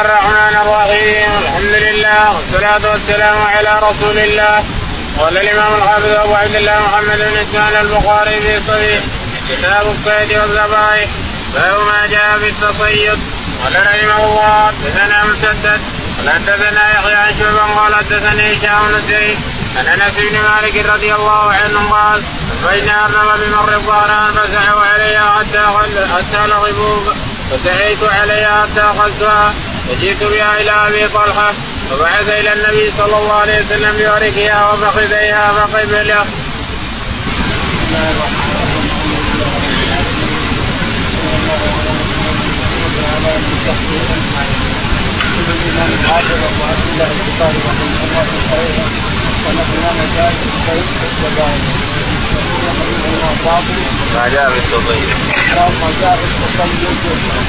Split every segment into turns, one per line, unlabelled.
الله الرحمن الرحيم. الحمد لله والصلاة والسلام على رسول الله قال الإمام الحافظ أبو عبد الله محمد بن إسماعيل البخاري في صحيح. كتاب الصيد والذبائح. باب ما جاء في التصيد. قال رحمه الله حدثنا مسدد. قال حدثنا يحيى عن شعبة قال حدثني هشام بن زيد. عن أنس بن مالك رضي الله عنه قال بين ارنب بمر الظهران فسعوا عليها حتى حتى لغبوا فسعيت عليها حتى أخذتها. فجئت بها إلى أبي طلحة فبعث إلى النبي صلى الله عليه وسلم بوركها وفخذيها فقبله. الله
مجال الصيد
ما جاء في التصيد.
ما جاء في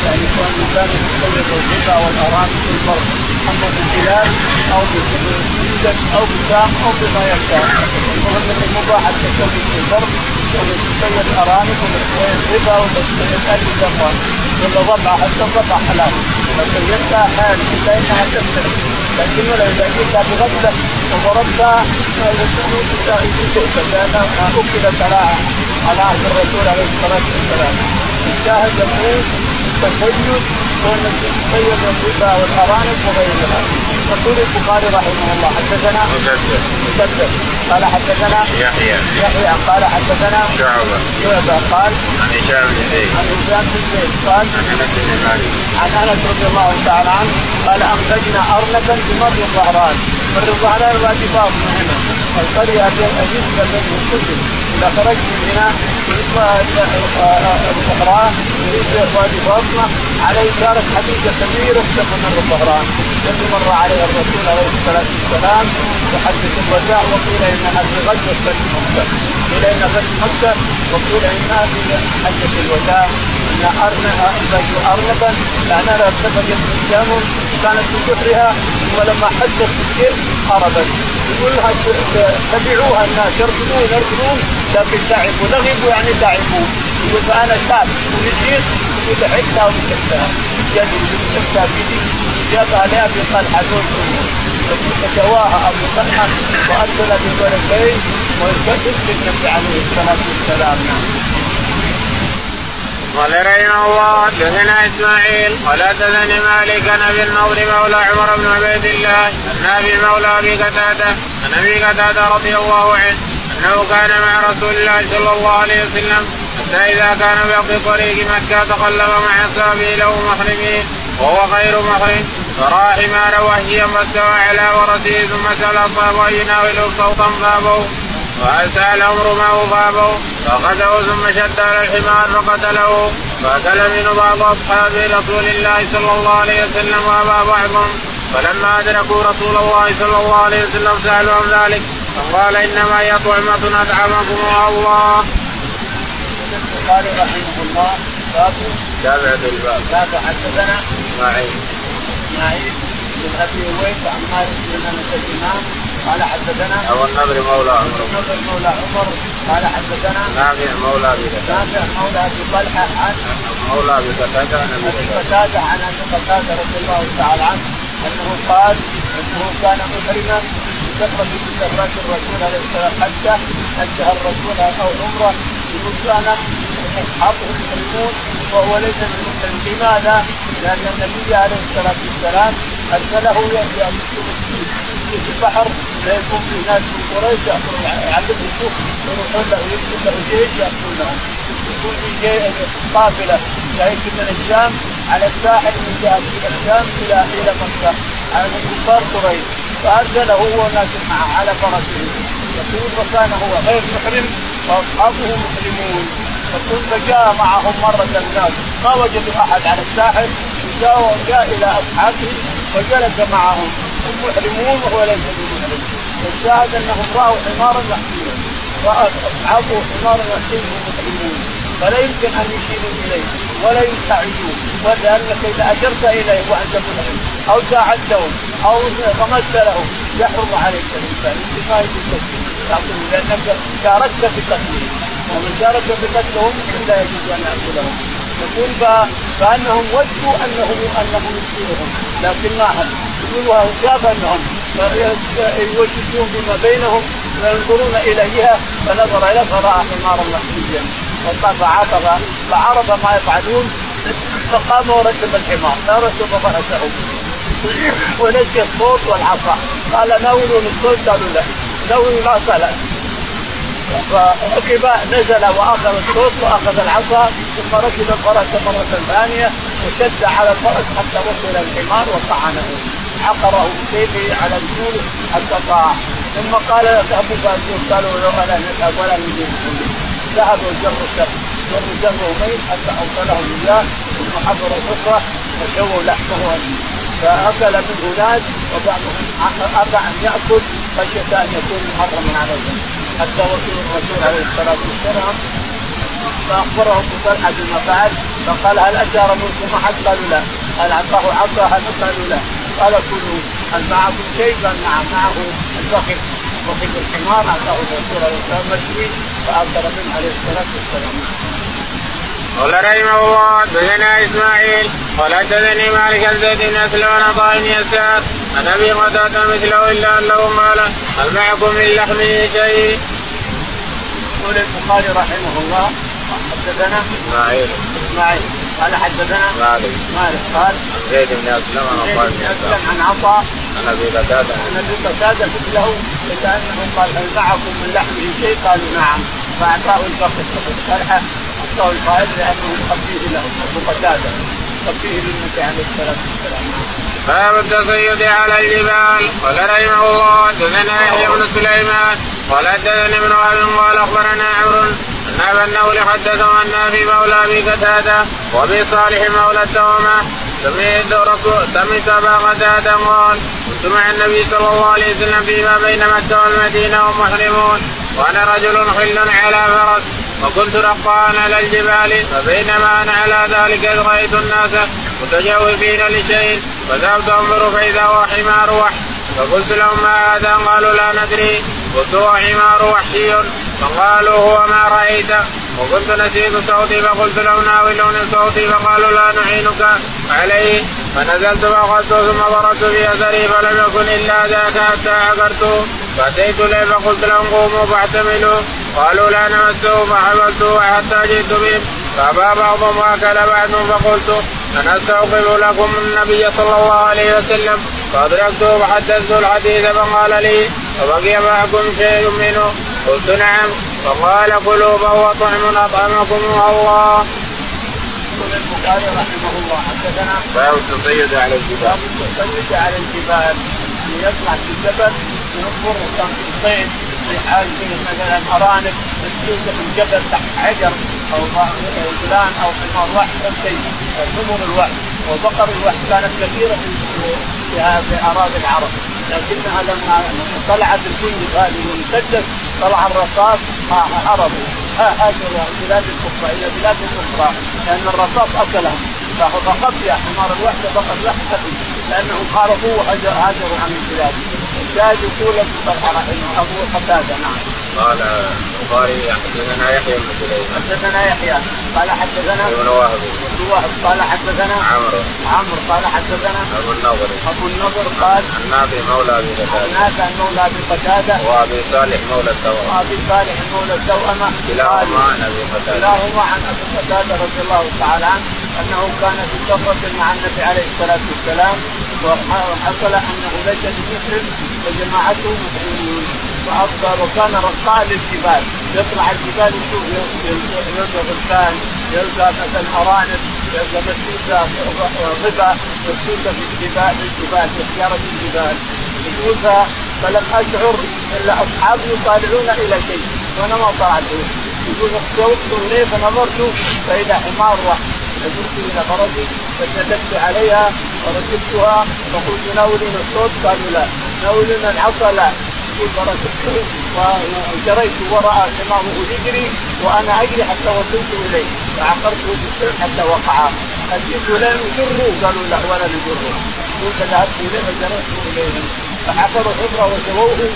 يعني كون الانسان يتصيد الربا والارانب في البر اما بالبلاد أو بالجدد أو بسام أو بما يشاء المهم انه مباح التصيد في البر ولا تصيد ارانب ولا تصيد ربا ولا زمان ولا ضبع حتى الضبع حلال فصيدتها حال الا انها تفترق لكن اذا جئت بغفله وضربتها لانها اكلت على على عهد الرسول عليه الصلاة والسلام. الشاهد يقول التسيد وأن تتسيد الربا والارانب وغيرها. يقول البخاري رحمه الله حدثنا
مسدد
قال حدثنا
يحيى.
يحيى. قال حدثنا
شعبة.
شعبة. قال
عن هشام بن زيد.
عن هشام بن زيد. قال
عن أنس بن مالك.
عن أنس رضي الله تعالى عنه قال انتجنا أرنبا بمر الظهران. مر الظهران وادي فاطمه هنا القريه بين الكتب إذا خرجت من هنا الأخرى يريد وادي فاطمة عليه كانت حديقه كبيرة تسمى الظهران التي مر عليها الرسول عليه الصلاة والسلام وحدث الوداع وقيل انها في غزوه فتح مكة. قيل انها فتح مكة وقيل انها في حجة الوداع. ان ارنبا ارنبا. لأنها ارتفعت قدامهم كانت في جحرها ولما حدت السير هربت يقول لها تبعوها الناس يركضون يركضون لكن تعبوا لغبوا يعني تعبوا يقول فأنا تاب ومشيت يقول لحقتها ومسكتها. مسكتها بيدي جابها لأبي طلحه فجواها أبو طلحه وارسل بالولدين ويسجد بالنبي عليه الصلاة والسلام.
قال رحمه الله حدثنا إسماعيل قال حدثني مالك عن ابي النضر مولى عمر بن عبيد الله ابي مولى أبي قتادة عن أبي قتادة رضي الله عنه أنه كان مع رسول الله صلى الله عليه وسلم حتى إذا كان بيقضي طريق مكة تقلب مع أصحابه له محرمين وهو غير محرم فرأى حمار وهيا فاستوى على ورثه ثم سأل أصحابه أن يناوله صوتا فابوا وأتى الأمر معه فابوا؟ فأخذه ثم شد على الحمار فقتله فأكل منه بعض أصحاب رسول الله صلى الله عليه وسلم وأبى بعضهم فلما أدركوا رسول الله صلى الله عليه وسلم سألوا عن ذلك فقال إنما هي طعمة أطعمكم الله.
البخاري رحمه الله باب
تابع الباب.
تابع حدثنا
إسماعيل.
إسماعيل بن أبي أويس عن مالك بن الإمام قال حدثنا
أبو النضر مولى عمر
أبو النضر مولى عمر قال حدثنا
نافع مولى أبي قتاده
نافع مولى أبي طلحة عن
مولى أبي قتاده عن
أبي قتادة عن أبي قتادة رضي الله تعالى عنه أنه قال أنه كان محرما بسفره من سفرات الرسول عليه الصلاة حتى حجها الرسول أو عمره كان أصحابه محرمون وهو ليس بمحرم لماذا؟ لأن النبي عليه الصلاة والسلام أرسله في البحر لا يكون في ناس من قريش يعلموا السوق يروحون له يكتب له جيش ياخذونه يكون في قافله جاية من الشام على الساحل من جهة الشام إلى إلى مكة. على كفار قريش. فأرسله هو وناس معه على فرسه. يقول فكان هو غير محرم وأصحابه محرمون يقول فجاء معهم مرة الناس. ما وجدوا أحد على الساحل. جاء إلى أصحابه وجلس معهم. هم محرمون وهو ليس بمحرم. والشاهد أنهم رأوا حمارا رأى أصحابه حمارا محميا محرمون فلا يمكن أن يشيروا إليه ولا يساعدوه ولأنك إذا أشرت إليه وأنت محرم أو ساعدتهم أو غمست لهم يحرم عليك الإنسان. أنت ما يجوز لأنك شاركت في قتله ومن شارك بقتله ممكن لا يجوز أن يأكله يقول فأنهم ودوا انه انه يسكنهم لكن ما هم؟ يقول شاف انهم يوجدون فيما بينهم وينظرون إلى جهه فنظر اليه فراى حمارا محميا فعرف فعرف ما يفعلون فقام وركب الحمار. ركب فرسه ونسي الصوت والعصا. قال ناولوا الصوت. قالوا لا. ناولوا العصا لا فركب نزل وأخذ الصوت وأخذ العصا ثم ركب الفرس مرة ثانية وشد على الفرس حتى وصل الحمار وطعنه. عقره بسيفه على الجول حتى طاع ثم قال أبو فازون قالوا لو أنا نذهب ولا نجيب ذهبوا جروا الشر جروا جروا ميت حتى اوصلهم اياه ثم حضروا الاسره وشووا لحمه فأكل منه ناس وبعضهم أبى أن يأكل خشيه أن يكون محرما عليهم حتى وصل الرسول عليه الصلاة والسلام فأخبره أبو طلحه بما فعل فقال هل أشار منكم احد؟ قالوا لا. هل اعطاه عصا؟ قالوا لا. قال كلوا هل معكم شيء؟ قال نعم معه الفخذ فخذ الحمار أعطاه الرسول عليه الصلاة والسلام مشوي فاكل منه عليه الصلاة والسلام
قال رحمه الله حدثنا إسماعيل قال حدثني مالك عن زيد بن أسلم عن عطاء بن يسار عن أبي قتادة مثله إلا أنه قال هل معكم من لحمه شيء؟
يقول البخاري رحمه الله حدثنا
إسماعيل
إسماعيل قال حدثنا
مالك
مالك قال
زيد بن اسلم عن عطاء بن يسار
عن عطاء
عن ابي قتاده
عن ابي قتاده مثله إلا انه قال هل معكم من لحمه شيء؟ قالوا نعم. فأعطاه الفقه الفرحه أعطاه القائد لأنه يخفيه له أبو قتادة. يخفيه للنبي عليه الصلاة والسلام.
باب التصيد على الجبال. قال رحمه الله حدثنا يحيى بن سليمان قال حدثني ابن وهب قال أخبرنا عمرو أن أبا النول حدثه أن في مولى أبي قتادة وأبي صالح مولى التومه سمعت رسول سمعت أبا قتادة قال كنت مع النبي صلى الله عليه وسلم فيما بين مكه والمدينه وهم محرمون وأنا رجل حل على فرس وكنت رقاء على الجبال فبينما أنا على ذلك إذ رأيت الناس متجوفين لشيء فذهبت أنظر فإذا هو حمار وحش فقلت لهم ما هذا قالوا لا ندري. قلت حمار وحشي. فقالوا هو ما رأيت. وكنت نسيت صوتي فقلت لهم ناولوني صوتي فقالوا لا نعينك عليه. فنزلت فاخذته ثم ضربت في أثري فلم يكن إلا ذاك حتى عقرته فأتيت إليه فقلت لهم قوموا فاحتملوا قالوا لا نمسه فحملته حتى جئت بهم فأبى بعضهم وأكل بعضهم فقلت أنا استوقف لكم النبي صلى الله عليه وسلم. فأدركته فحدثته الحديث فقال لي وبقي معكم شيء منه قلت نعم. فقال كلوا فهو طعم أطعمكم الله.
يقول البخاري رحمه الله حدثنا
باب التصيد على الجبال.
باب التصيد على الجبال. يطلع في الجبل ينظر الصيد. في حال مثلا أرانب مسلوكه في الجبل تحت حجر أو فلان أو حمار وحش أو شيء. ثمر الوحش وبقر الوحش كانت كثيرة في في أراضي العرب. لكنها لما طلعت الجندب هذه المسدس طلع الرصاص هربوا هاجروا بلاد الكفار إلى بلاد أخرى. لأن الرصاص أكلهم. فخفي حمار الوحش بقر الوحش خفي لأنهم خالفوه وهاجروا عن البلاد. الشاهد يقول أبو قتادة. نعم.
قال البخاري حدثنا يحيى بن سليمان
حدثنا يحيى. قال حدثنا
ابن وهب.
ابن وهب. قال حدثنا
عمرو.
عمرو. قال حدثنا
أبو النضر.
أبو النضر قال
عن نافع مولى أبي قتادة.
نافع مولى أبي قتادة.
وأبي صالح مولى التوأمه
وأبي صالح مولى التوأمه
كلاهما عن أبي قتادة.
كلاهما عن أبي قتادة رضي الله تعالى عنه. أنه كان في سفرة مع النبي عليه الصلاة والسلام. وحصل أنه ليس بمسلم وجماعته فافضل وكان رقاء للجبال. يطلع الجبال يشوف يلقى غرفان يلقى مثلا أرانب يلقى مسلوكه غبا مسلوكه في الجبال في الجبال في حجاره الجبال. يقول فلم أشعر إلا اصحابي يطالعون إلى شيء وأنا ما طلعت يقول اختوقت اليه فنظرت فاذا حمار واحد فجئت إلى فرسي فسلمت عليها وركبتها فقلت ناولنا الصوت؟ قالوا لا. ناولنا العصا؟ لا. وجريت وراء حماره يجري وأنا أجري حتى وصلت إليه. فعقرته بالسيف حتى وقع. اتيت لن يجروا قالوا لا ولا نجره يقول فذهبت إليه فجريت اليهم فحفروا حفره وسووه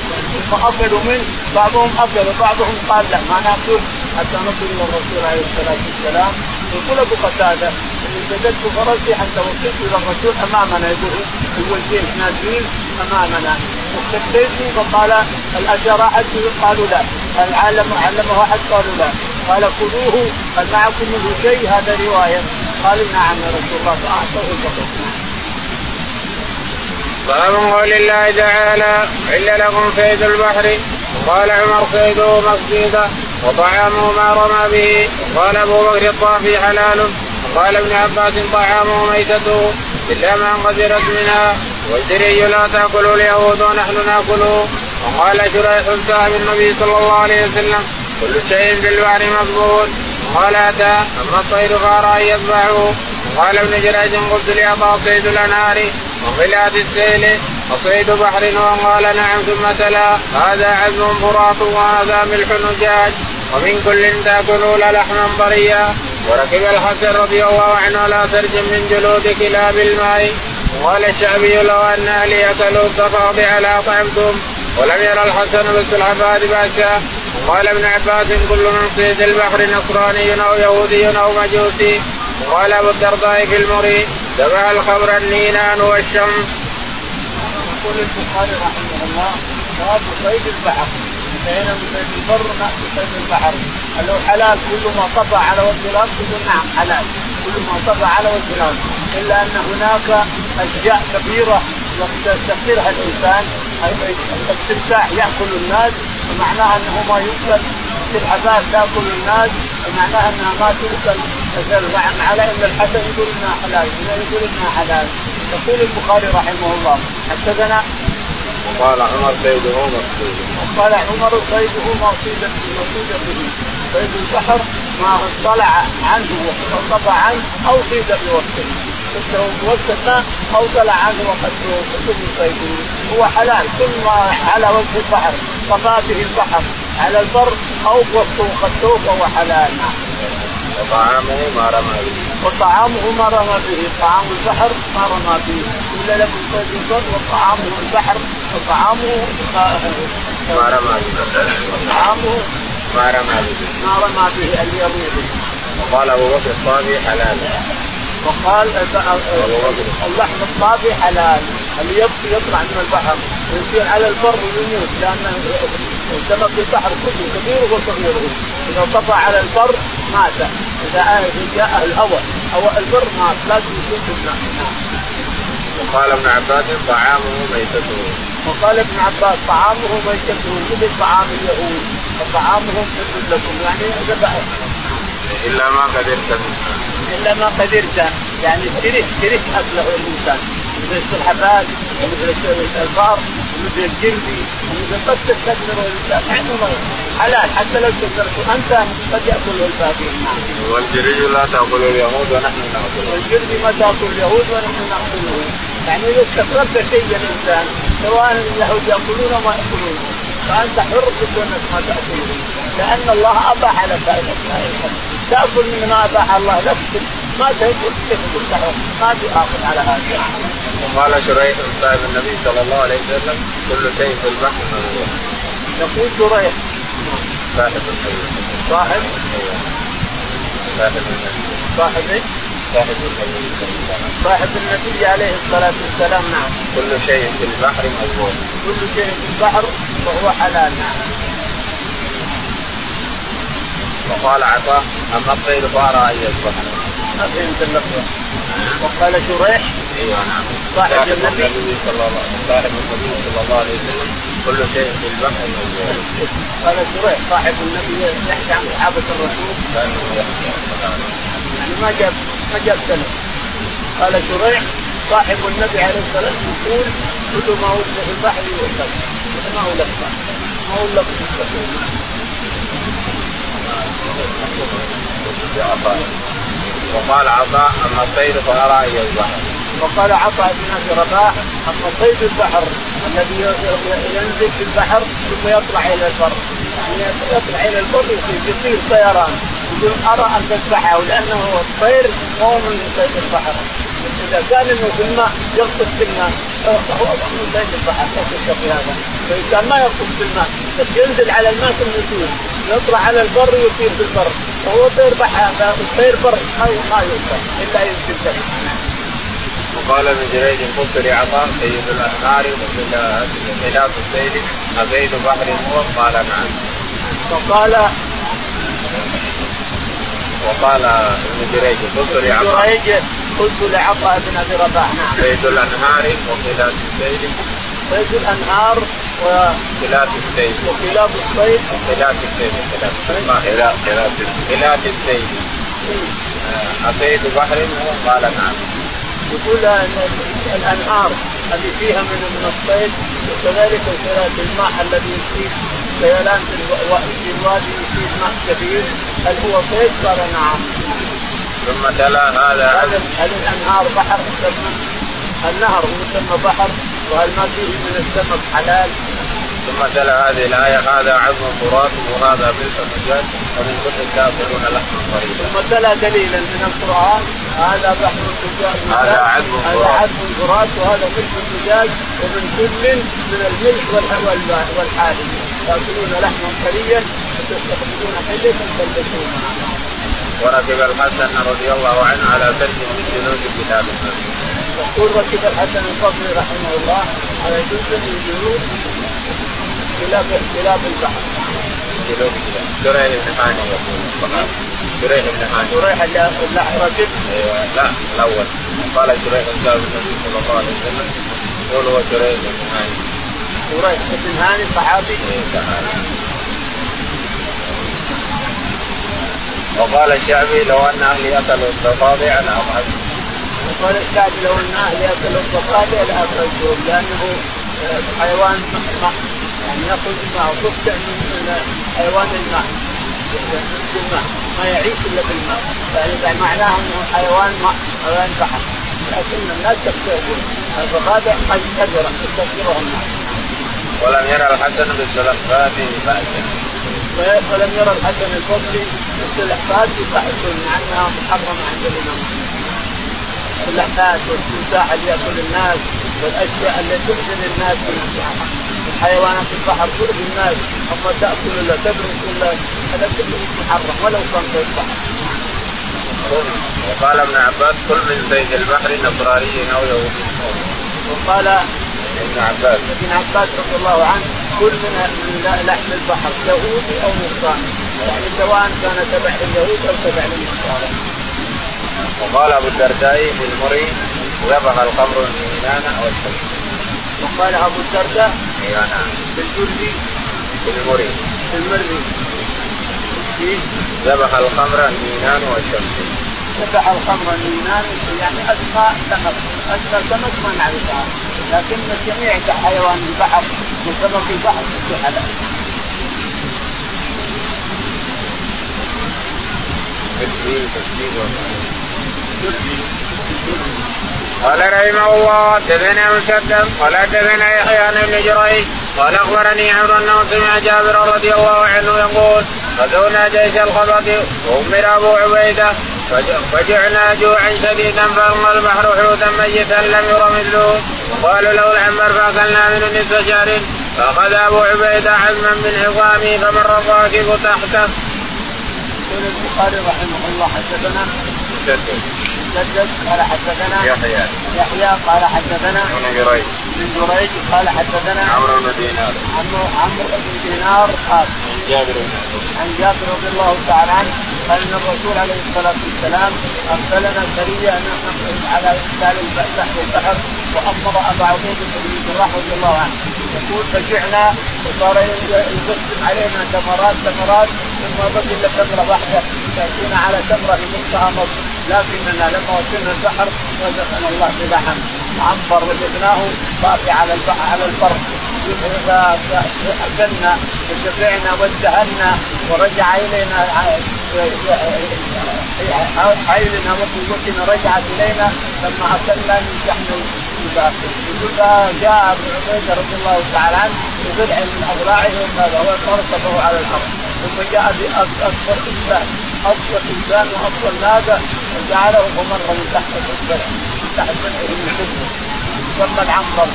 ثم اكلوا منه. بعضهم اكلوا بعضهم قال لا ما نأكل. حتى نصل إلى الرسول عليه الصلاة والسلام. يقول أبو قتادة إني بدلت فرسي حتى وصلت إلى الرسول أمامنا. يقول الجيش نازلين أمامنا. استفتيت فقال الاشر احد قالوا لا. العالم علمه احد قالوا لا. قال خذوه هل معكم منه شيء هذا رواية. قالوا نعم يا رسول الله فأعطوه الفقر
باب قول الله تعالى حل لكم صيد البحر. قال عمر صيده مصيده وطعامه ما رمى به. قال أبو بكر الطافي حلال. وقال ابن عباس طعامه ميتته إلا ما قدرت منها. والدري لا تاكله اليهود ونحن ناكله وقال شريح صاحب النبي صلى الله عليه وسلم كل شيء في البحر مقبول قال أتى أما الطير فأرى أن يذبحه. قال ابن جريج قلت لأبا صيد الأنهار وغلات السيل وصيد بحر؟ وقال نعم. ثم تلا هذا عزم فرات وهذا ملح نجاج. ومن كل تأكلون لحما طريا وركب الحسن رضي الله عنه لا ترجم من جلود كلاب الماء. وقال الشعبي لو أن أهلي اكلوا الضفادع على طعمتم ولم يرى الحسن بالسلحفاه بأسا. وقال ابن عباس كل من صيد البحر نصراني أو يهودي أو مجوسي. وقال أبو الدرداء في المري ذبح الخمر النينان والشمس.
يقول البخاري رحمه الله باب صيد البحر. انتهينا من صيد البر ناتي صيد البحر. هو حلال كل ما طفى على وجه الأرض نعم حلال. كل ما طفى على وجه الأرض. إلا أن هناك أشياء كبيرة يستخسرها الإنسان التمساح يأكل الناس ومعناها أنه ما يؤكل السلحفاه تاكل الناس ومعناها أنها ما تؤكل على إن الحسن يقول إنها حلال يقول إنها حلال. يقول البخاري رحمه الله حدثنا؟
وقال عمر صيده مقصود.
وقال عمر صيده مقصود مقصود به. صيد البحر ما اطلع عنه وانقطع عنه أو صيد بوقته بوقت ما أو طلع عنه وقد كتب صيده هو حلال كل ما على وجه البحر طفى به البحر. على البر أو وقته قد فهو حلال.
وطعامه ما رمى به.
وطعامه ما رمى به. طعام البحر ما رمى به. الا لكم صيد البر وطعامه البحر وطعامه
ما رمى به.
وطعامه
ما رمى به.
ما رمى به به
وقال أبو بكر الصافي حلال.
وقال اللحم الطافي حلال. اللي يطلع من البحر. ويصير على البر ويموت. لأن سمك البحر كله كبيره وصغيره إذا طفى على البر مات. إذا جاء الهواء. هواء البر مات. لازم يكون في الماء
وقال ابن عباس طعامه ميتته.
وقال ابن عباس طعامه ميتته. مثل طعام اليهود؟ فطعامهم مثل لكم. يعني ذبح
إلا ما قدرت
إلا ما قدرت. يعني كره كره اكله الإنسان. مثل السلحفاه ومثل الفار ومثل الجربي ومثل قد تستكبر الإنسان. يعني حلال حتى لو كثرته أنت قد ياكل الباقي.
والجري لا تأكل اليهود ونحن نأكله.
والجري ما تأكل اليهود ونحن نأكله. يعني إذا استقربت شيء الإنسان سواء اليهود يأكلون أو ما يأكلون فأنت حر بكونك ما تأكله. لأن الله أباح لك تأكل من ما اباح الله لك. ما تاكل ما تاخذ على هذا.
وقال شريح صاحب النبي صلى الله عليه وسلم كل شيء في البحر مذبوح
يقول شريح.
صاحب النبي
صاحب؟
صاحب
صاحب إيش؟
صاحب النبي
صاحب النبي عليه الصلاة والسلام نعم.
كل شيء في البحر مذبوح
كل شيء في البحر فهو حلال نعم.
وقال عطاء أما الطير فارى أن يذبح.
ما فهمت اللفظة. وقال شريح
أيوه نعم.
صاحب النبي.
صلى الله صاحب النبي صلى الله عليه وسلم. كل شيء في البحر.
قال شريح صاحب النبي يحكي عن صحابة الرسول.
كانه يحكي عن
يعني ما جاب ما جاب سنة قال شريح صاحب النبي عليه الصلاة والسلام يقول كل ما وجد في البحر يؤكل ما هو لفظ. ما هو لفظ. مستقيم
وقال عطاء اما الطير فارى ان يذبح
وقال عطاء بن أبي رباح اما صيد البحر الذي ينزل في البحر ثم يطلع إلى البر. يعني يطلع إلى البر يطير طيران. يقول أرى أن تذبحه لأنه الطير هو من صيد البحر. إذا كان إنه في الماء يغطس في الماء فهو من صيد البحر لا في هذا. فاذا ما يغطس في الماء بس ينزل على الماء ثم يطير يطلع على البر ويطير في البر. وهو طير بحر طير بر ما ما يوصل إلا يمكن
وقال ابن جريج قلت لعطاء سيد الانهار خلاف السيل أزيد بحر هو؟ قال نعم.
وقال
وقال ابن جريج قلت لعطاء.
قلت لعطاء بن أبي رباح نعم.
صيد الأنهار وقلات السيل
صيد الأنهار
وقلات السيل
وقلات الصيد
قلات السيل قلات قلات قلات السيل أصيد بحر قال نعم.
يقول الأنهار اللي فيها من من الصيد وكذلك الماء الذي فيه سيلان في الوادي فيه ماء كثير هل هو صيد؟ قال نعم.
ثم تلا هذا
هل الأنهار بحر النهر هو يسمى بحر وهل ما فيه من السمك حلال
ثم تلا هذه الآية هذا عظم فرات وهذا ملك مجاز ومن كل تاكلون لحما طريقا.
ثم تلا دليلا من القرآن هذا بحر الزجاج
هذا عذب
هذا عذب فرات وهذا ملك الزجاج ومن كل من الملك والحالي تأكلون لحما طريا وتستخدمون حلة تلبسونها.
وركب الحسن رضي الله عنه على سلك من جنود كتاب الله.
يقول ركب الحسن البصري رحمه الله على جزء من جنود خلاف خلاف البحر.
شريح بن هاني يقول. شريح بن هاني
شريح ركب
أيوه. لا الأول. قال شريح جاء النبي صلى الله عليه وسلم. يقول هو شريح بن هاني
شريح بن هاني صحابي.
إيه وقال الشعبي لو أن أهلي أكلوا الضفادع لاخرج
وقال الشعبي لو أن أهلي أكلوا الضفادع لاخرجتهم لأنه حيوان يعني يخرج الماء وتفتح من حيوان الماء. الماء ما يعيش إلا بالماء. يعني معناه إنه حيوان ماء حيوان بحر. لكن الناس تكتشفون الضفادع قد كثرت تكثرها الناس
ولم يرى الحسن بالسلفات بأسا
ولم يرى الحسن البصري بالسلفات بأس مع انها محرمة عند الإمام السلحفات والتمساح اللي يأكل الناس والأشياء التي تؤذي الناس حيوانات البحر تؤذي الناس أما تأكل ولا تدرس ولا هذا كله محرم ولو كان في البحر.
وقال ابن عباس كل من زيد البحر نصراني أو يهودي.
وقال
ابن عباس
ابن عباس رضي الله عنه كل من لحم البحر يهودي أو نصراني. يعني سواء كان تبع اليهود أو تبع النصارى.
وقال أبو الدرداء المري ذبح الخمر النينان والشمس.
وقال أبو الدرداء
نعم
بالجري
في المري.
في المري.
ذبح الخمر النينان والشمس.
ذبح الخمر النينان يعني اسماء سمك اسماء سمك ما نعرفها لكن جميع حيوان البحر وسمك البحر في حلال.
قال رحمه الله حدثنا مسدد قال حدثنا يحيى ابن جريج قال أخبرني عمرو أنه سمع جابر رضي الله عنه يقول غزونا جيش الخبط وأمر أبو عبيدة فجعنا جوعا شديدا فاما البحر حوتا ميتا لم ير مثله وقالوا له العنبر فأكلنا منه نصف شهر. فأخذ أبو عبيدة عزما من عظامه فمر الراكب تحته.
يقول البخاري رحمه الله حدثنا. مسدد قال حدثنا.
يحيى.
يحيى قال حدثنا.
ابن جريج
بن جريج قال حدثنا.
عمرو بن دينار.
عمرو عمرو بن دينار قال.
عن جابر بن
عن جابر رضي الله تعالى عنه. قال إن الرسول عليه الصلاة والسلام أرسلنا سريه أن على ارسال البحر والبحر وامر أبا عبيده بن الجراح رضي الله عنه. يقول فجعنا وصار يقسم علينا تمرات تمرات ثم بقي الا تمره واحدة. تأتينا على تمره نصفها نصف لكننا لما وصلنا البحر رزقنا الله بلحم. عنبر وجدناه طافي على البحر على البر. فأكلنا وشبعنا وازدهرنا ورجع إلينا عيننا وقوتنا رجعت إلينا لما اكلنا من شحم يقول جاء أبو عبيدة رضي الله تعالى عنه ببضع من أضلاعه هو مرتبه على الأرض. ثم جاء باكبر إنسان. اكبر إنسان واكبر ناقة وجعله فمر من تحت البلع تحت من حزبه ثم العنبر.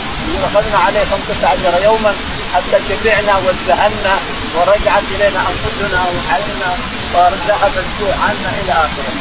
اخذنا عليه 15 يوما. حتى شبعنا وازدهنا ورجعت إلينا أنفسنا وحلنا وذهب الجوع عنا إلى آخره.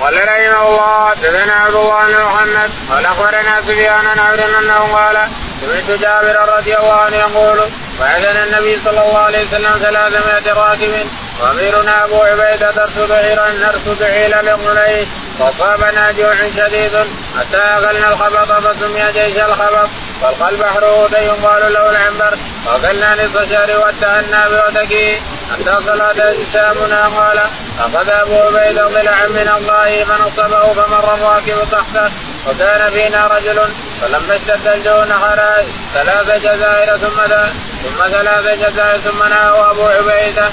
قال رحمه الله حدثنا عبد الله بن محمد قال اخبرنا سفيان عن أنه قال سمعت جابر رضي الله عنه يقول وعدنا النبي صلى الله عليه وسلم ثلاثمائة راكب وأميرنا أبو عبيدة ترصد عيرا نرصد عيلا لقنيه فاصابنا جوع شديد. حتى اكلنا الخبط فسمي جيش الخبط. فالقى البحر هدى يقال له العنبر. واكلنا نصف شهر واتهنا بوتكه حتى صلاة اجسامنا قال أخذ أبو عبيدة ضلعا من الله فنصبه فمر الراكب تحته. وكان فينا رجل فلما اشتد الجوع نحر ثلاث جزائر ثم ثلاث جزائر ثم نهاه أبو
عبيدة.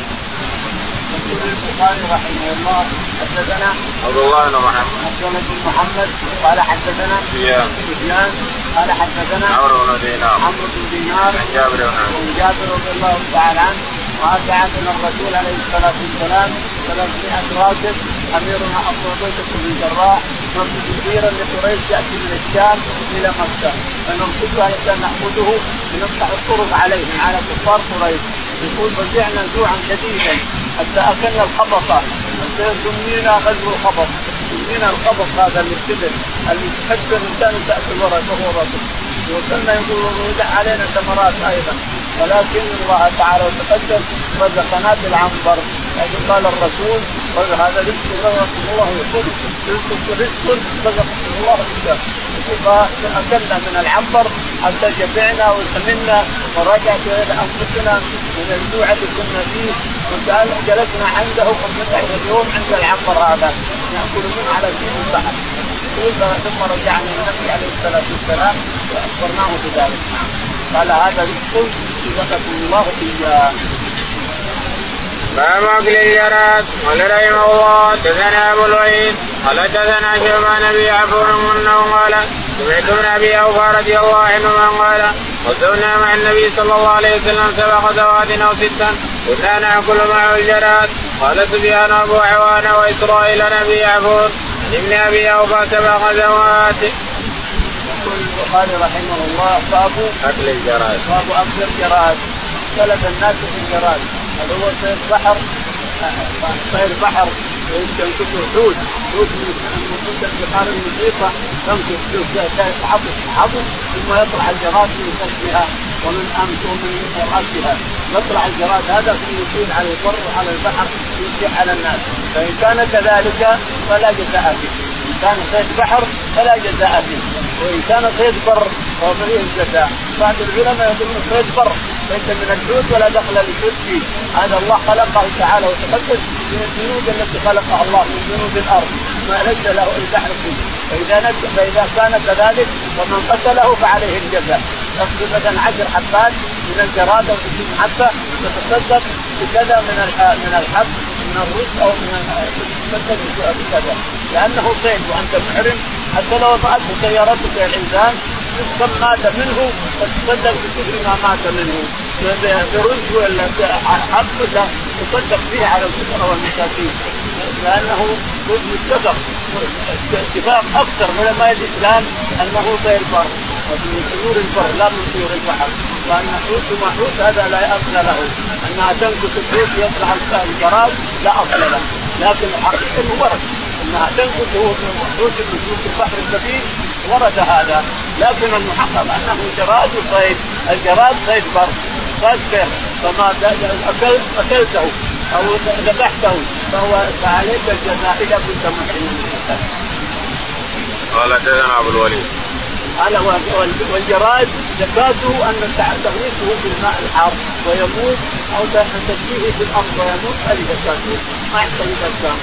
البخاري رحمه الله حدثنا
عبد الله بن محمد.
عبد الله بن محمد قال حدثنا
سفيان.
سفيان قال حدثنا
عمرو بن دينار.
عمرو بن دينار.
عن جابر بن
عن جابر رضي الله تعالى عنه قال بعثنا الرسول عليه الصلاة والسلام 300 راكب اميرنا ابو عبيده بن الجراح نرصد كثيرا لقريش يأتي من الشام إلى مكة. فنرصدها حتى ناخذه لنفتح الطرق عليهم على كفار قريش. يقول فزعنا جوعا شديدا. حتى اكلنا الخبطه حتى سمينا غزو الخبط. سمينا الخبط هذا اللي الشبل اللي حتى الإنسان تاكل ورقه وهو رطب وكنا يقول وضع علينا ثمرات أيضا. ولكن الله تعالى وتقدم رزقنا بالعنبر. لكن قال الرسول قال هذا رزق رزقكم الله يقول رزق رزق رزقكم الله اياه فاكلنا من العنبر حتى شبعنا وسمنا ورجعت إلى أنفسنا من الجوع اللي كنا فيه. وكان جلسنا عنده 15 يوم عند العنبر هذا. نأكل منه على سبيل البحر. ثم رجعنا النبي عليه الصلاة والسلام وأخبرناه بذلك. قال هذا رزق رزقكم الله إياه.
باب اكل الجراد قال رحمه الله حدثنا أبو الوليد قال حدثنا شعبان أبي عفور أنه قال سمعت من أبي أوفى رضي الله عنه من قال غزونا مع النبي صلى الله عليه وسلم سبع غزوات أو ستا كنا ناكل معه الجراد قال سفيان أبو عوان وإسرائيل عن أبي عفور عن ابن أبي أوفى سبع غزوات.
يقول البخاري رحمه الله باب
أكل الجراد.
باب أكل الجراد اختلف الناس في الجراد هل هو صيد بحر صيد بحر يمكن حوت حوت من البحار المحيطه تمسك حبس حبس ثم يطلع الجراد من كشفها ومن امس ومن راسها يطلع الجراد هذا ثم يطير على البر وعلى البحر يمشي على الناس فان كان كذلك فلا جزاء فيه ان كان صيد بحر فلا جزاء فيه وان كان صيد بر ففيه الجزاء بعض العلماء يقولون صيد بر ليس من الحوت ولا دخل للحوت. فيه هذا الله خلقه تعالى وتقدس من الجنود التي خلقها الله من جنود الأرض. ما ليس له إلا فيه. فإذا فإذا كان كذلك فمن قتله فعليه الجزاء. تقتل مثلا عشر حبات من الجراد أو 60 حبة تتصدق بكذا من من الحب من الرز أو من تتصدق بكذا لأنه صيد وأنت محرم. حتى لو طأته سيارتك يا الانسان كم مات منه فتصدق بكثر ما مات منه. برز ولا حب تصدق فيه على الفقراء والمساكين لأنه متفق. اتفاق أكثر. علماء الاسلام أنه غير بر ومن طيور البر لا من طيور البحر. وأن حوت ومحوت هذا لا أصل له. انها تنقص الحوت يطلع الجراد لا أصل له. لكن الحقيقة إنه ورد. انها تنقص هو حوت من البحر الكبير ورد هذا. لكن المحقق أنه جراد وصيد الجراد صيد بر صيد بر فما اكلت أكلته أو ذبحته. فهو فعليك الجزاء إذا كنت محرما
قال حدثنا ابو الوليد.
قال والجراد زكاته أن تغريسه في الماء الحار ويموت أو تسقيه في الأرض ويموت هذه زكاته. ما يحتاج زكاة.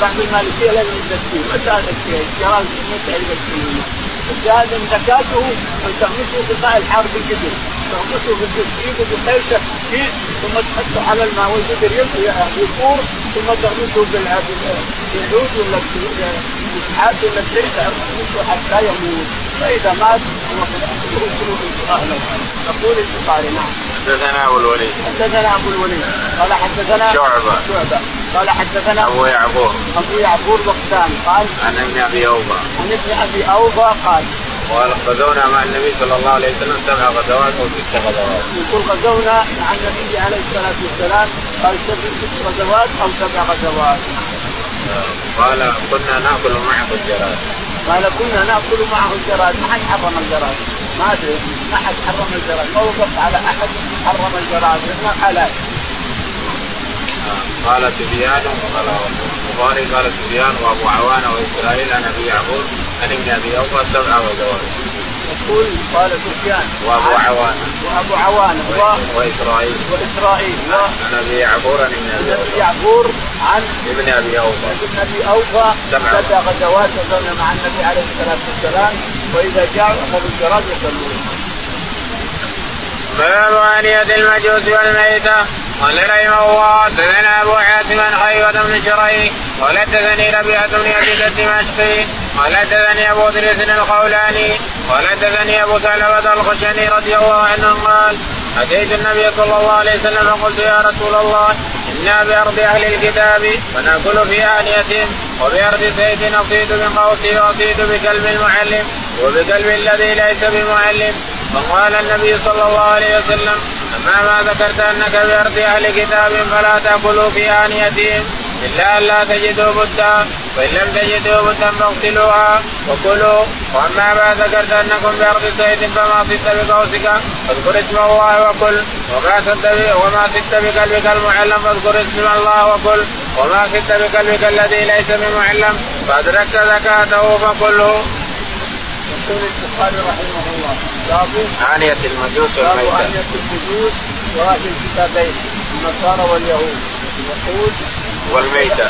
بعض المالكية لازم يزكيه. متى زكيه. الجراد متى يزكيه. الشاهد ان زكاته أن تغمسه في الماء الحار بالقدر تغمسه بالقدر بخيشه فيه ثم تحطه على الماء والقدر يفور ثم تغمسه بالعود ولا بالحاد ولا شيء تغمسه حتى يموت. فإذا مات اهله يقول البخاري نعم.
حدثنا أبو الوليد.
حدثنا أبو الوليد. قال حدثنا
شعبة.
شعبة. قال حدثنا
أبو يعقوب.
أبو يعقوب وقتان. قال
عن ابن أبي اوفى
عن ابن أبي اوفى قال
قال غزونا مع النبي صلى الله عليه وسلم سبع غزوات أو ست غزوات.
يقول غزونا مع النبي عليه الصلاة والسلام قال ست غزوات أو سبع غزوات.
قال كنا نأكل معه الجراد.
قال كنا نأكل معه الجراد، ما حد حرم الجراد، ما أدري ما حد حرم الجراد، ما وقف على أحد حرم الجراد لأنه حلال.
قال سفيان قال البخاري قال سفيان وأبو عوانة وإسرائيل عن ابي يعقوب عن ابن أبي أوفى سبع غزوات.
يقول قال سفيان.
وأبو عوانة.
وأبو عوانة. و...
وإسرائيل.
وإسرائيل. و...
عن أبي يعقوب عن ابن ابي
يعقوب عن
ابن أبي أوفى.
ابن أبي أوفى. سبع غزوات غزونا مع النبي عليه الصلاة والسلام. وإذا جاءوا اخذوا الجراد يصلون.
باب آنية المجوس والميتة. قال رحمه الله حدثنا أبو حاتم خيبة بن شريك قال حدثني ربيعة بن يزيد الدمشقي قال حدثني أبو إدريس الخولاني قال حدثني أبو ثعلبة الخشني رضي الله عنه قال أتيت النبي صلى الله عليه وسلم فقلت يا رسول الله أنا بأرض أهل الكتاب فنأكل في انيتهم وبأرض زيد نصيد بقوسي وأصيد بكلب المعلم وبكلب الذي ليس بمعلم. فقال النبي صلى الله عليه وسلم اما ما ذكرت أنك بأرض أهل كتاب فلا تأكلوا في انيتهم إلا أن لا تجدوا بدا وإن لم تجدوا بدا فاغسلوها وكلوا وأما ما ذكرت أنكم بأرض صيد فما صدت بقوسك فاذكر اسم الله وكل وما صدت وما صدت بقلبك المعلم فاذكر اسم الله وكل وما صدت بقلبك الذي ليس بمعلم فأدركت زكاته فكله.
يقول البخاري رحمه الله باب
آنية المجوس والميتة
آنية المجوس وأهل الكتابين النصارى واليهود يقول
والميتة.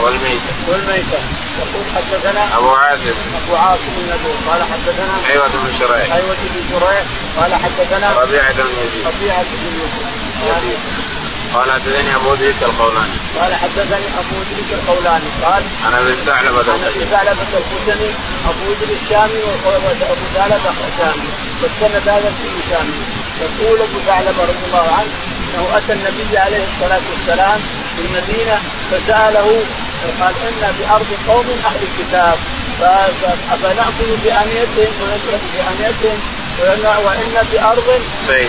والميتة.
والميتة. يقول حدثنا
أبو عاصم.
أبو عاصم النبي قال حدثنا
حيوة بن شريح.
حيوة بن شريح. قال حدثنا
ربيعة بن يزيد.
ربيعة بن يوسف
قال حدثني أبو ذيك القولاني.
قال حدثني أبو ادريس القولاني. قال
عن أبي ثعلبة
عن ابي
الخشني
ثعلبة الخشني أبو ادريس الشامي وابو ثعلبة الشامي. والسند هذا فيه شامي يقول أبو ثعلبة رضي الله عنه أنه أتى النبي عليه الصلاة والسلام في المدينة فسأله قال إنا بأرض قوم أهل الكتاب. فنأكل بأنيتهم ونشرب بأنيتهم وإن وإن بأرض
صيد.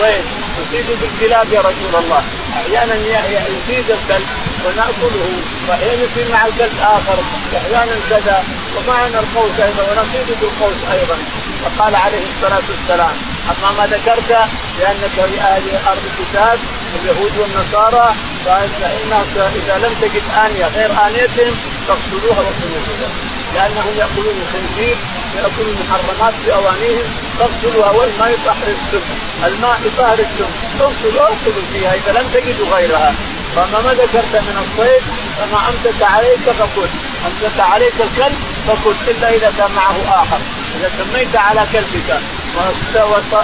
يصيد بالكلاب يا رسول الله. أحيانا ي- ي- يصيد الكلب ونأكله وأحيانا يصيد مع الكلب آخر وأحيانا كذا ومعنا القوس أيضا ونصيد بالقوس أيضا. فقال عليه الصلاة والسلام أما ما ذكرت لأنك لأهل أرض الكتاب اليهود والنصارى فإنك إذا لم تجد آنية غير آنيتهم فاغسلوها وكلوها لأنهم يأكلون الخنزير ويأكلون المحرمات بأوانيهم فاغسلوها والماء يطهر السم. الماء يطهر السم. اغسلوا واغسلوا فيها إذا لم تجدوا غيرها. فما ما ذكرت من الصيد فما أمسك عليك فكل أمسك عليك الكلب فكل إلا إذا كان معه آخر. إذا سميت على كلبك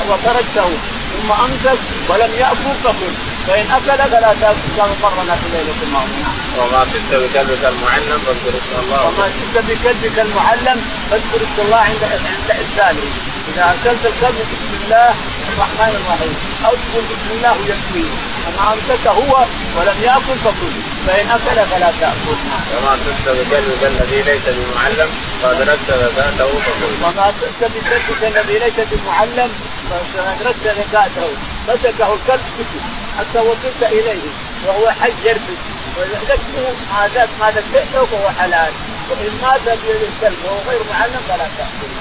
وتركته ثم أمسك ولم يأكل فكل فإن أكل فلا تأكل كما مرنا في ليله الماضيه
وما صدت بكلبك المعلم فاذكر اسم الله.
وما شئت بكلبك المعلم فاذكر اسم الله عند عند ارساله إذا ارسلت الكلب بسم الله الرحمن الرحيم أو تقول بسم الله يكفيه اما امسك هو ولم يأكل فكل. فإن أكل فلا تأكل.
وما صدت بكلبك الذي ليس بمعلم فأدركت زكاته فكل
وما شئت بكلبك الذي ليس بمعلم فادركت زكاته مسكه الكلب كتب حتى وصلت إليه وهو حي يربد وذكره ذاك ما ذكرته فهو حلال. وإن مات بيد الكلب وهو غير معلم فلا تاكل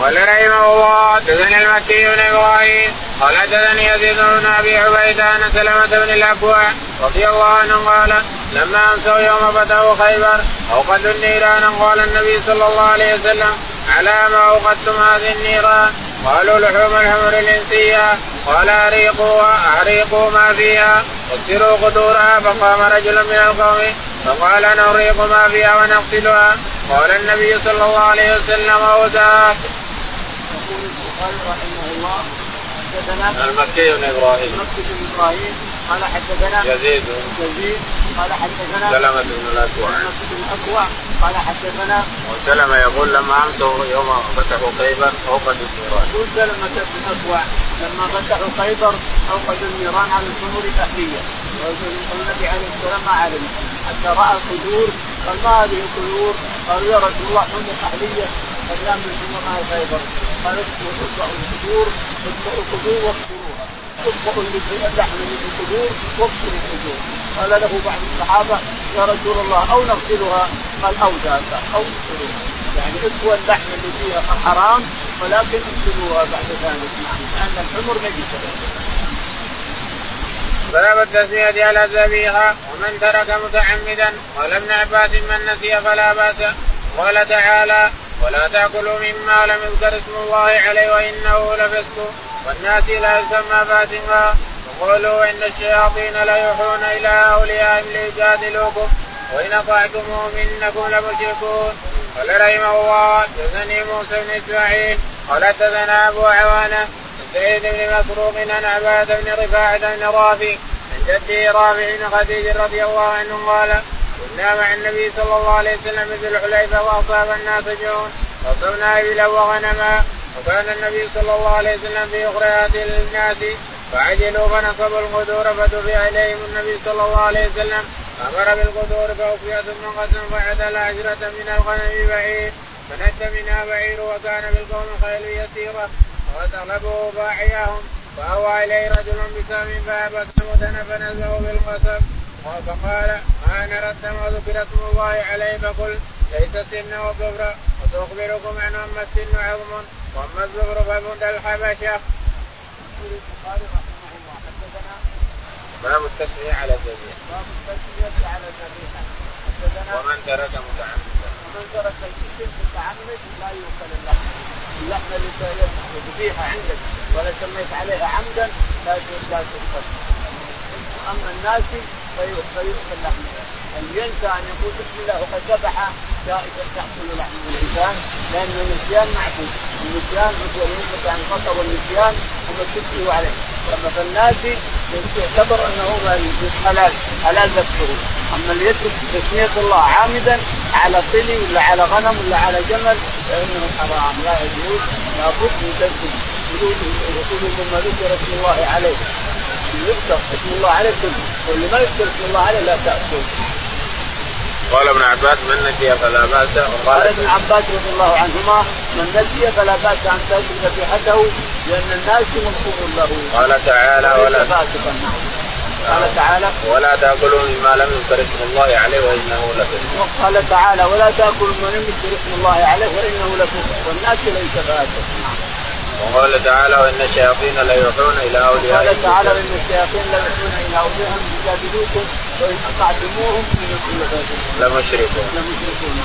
قال رحمه الله حدثني المكي بن إبراهيم قال حدثني يزيد بن أبي عبيدة عن سلمة بن الأكوع رضي الله عنه قال لما أمسوا يوم فتحوا خيبر أوقدوا النيران. قال النبي صلى الله عليه وسلم على ما أوقدتم هذه النيران؟ قالوا لحوم الحمر الانسيه قال احريقوها احريقوا ما فيها. واكسروا قدورها فقام رجل من القوم فقال نريق ما فيها ونغسلها قال النبي صلى الله عليه وسلم اوزاك
يقول البخاري رحمه الله حدثنا
المكي بن إبراهيم.
مكي بن إبراهيم قال حدثنا
يزيد.
يزيد. قال حدثنا
سلمة بن الأكوع.
مكي بن الأكوع. قال حدثنا
وسلمة يقول لما امسوا يوم فتحوا خيبر اوقدوا النيران.
يقول سلمة بن الأكوع لما فتحوا خيبر اوقدوا النيران على الخمور الأهلية. والنبي عليه السلام ما علم حتى رأى القدور قال ما هذه القدور؟ قالوا يا رسول الله حمر اهليه أيام من حمراء خيبر قال اطبعوا القدور اطبعوا القدور اطبعوا اللحم اللي في القدور واكسروا القدور قال له بعض الصحابة يا رسول الله أو نغسلها؟ قال أو ذاك أو اكسروها يعني اكوى اللحم اللي فيها حرام ولكن اكسروها بعد ذلك. نعم لأن الحمر نجسه
باب التسمية على الذبيحة. ومن ترك متعمدا قال ابن عباس من نسي فلا بأس. قال تعالى ولا تأكلوا مما لم يذكر اسم الله عليه وإنه لفسق. والناس لا يسمى فاسقا وقولوا إن الشياطين ليوحون إلى أوليائهم ليجادلوكم. وإن أطعتموهم إنكم لمشركون. قال رحمه الله جزني موسى بن إسماعيل. قال حدثنا أبو عوانة سعيد بن مسروق عن عباد بن رفاعة بن رافع عن جده رافع بن خديج رضي الله عنه قال كنا مع النبي صلى الله عليه وسلم في الحليفة وأصاب الناس جوع فصرنا إبلا وغنما. وكان النبي صلى الله عليه وسلم في أخريات للناس فعجلوا فنصبوا القدور فدفع إليهم النبي صلى الله عليه وسلم. أمر بالقدور فأوفي ثم قسم فعدل عشرة من الغنم بعير. فنجى منها بعير وكان بالقوم خيل يسيرة وتغلبه باعياهم. فأوى إليه رجل بسام فأبى ثمودن فنزه بالقسم. فقال ما نرى الدم وذكر اسم الله عليه؟ فقل ليس السن والظفر وتخبركم عن أما السن عظم. وأما الظفر فبند الحبشة.
يقول البخاري رحمه الله حدثنا
باب التسمية على الذبيحة.
باب التسمية على الذبيحة حدثنا
ومن ترك متعمدا.
ومن ترك الشرك متعمد لا يؤكل اللحم اللحم اللي ذبيحه عندك ولا سميت عليها عمدا لا لا تؤكل أما الناس فيؤكل لحمه ان ينسى أن يقول بسم الله وقد ذبح جائزه تاكل لحم الإنسان لأن النسيان معفو النسيان هو الامه عن الخطا والنسيان هم تكفيه عليه. اما فالناس يعتبر أنه حلال حلال ذبحه. أما اللي يترك تسمية الله عامدا على طلي ولا على غنم ولا على جمل فإنه حرام. لا يجوز لابد من ترك يقول مما ذكر اسم الله عليه. يذكر اسم الله عليه كله واللي ما يذكر اسم الله عليه لا تأكل.
قال ابن عباس من نسي فلا بأس؟
قال ابن عباس رضي الله عنهما من نسي فلا بأس أن تأكل ذبيحته لأن الناس مغفور له.
قال تعالى ولا
قال تعالى
ولا تاكلوا مما لم يذكر اسم الله عليه وإنه لفسق
قال تعالى ولا تأكلوا مما لم يذكر اسم الله عليه وإنه لفسق والناس ليس فاسق
وقال تعالى وإن الشياطين ليوحون إلى اوليائهم
قال تعالى ان الشياطين ليوحون إلى اوليائهم يجادلوكم وإن أطعتموهم
لمشركون.
لمشركون.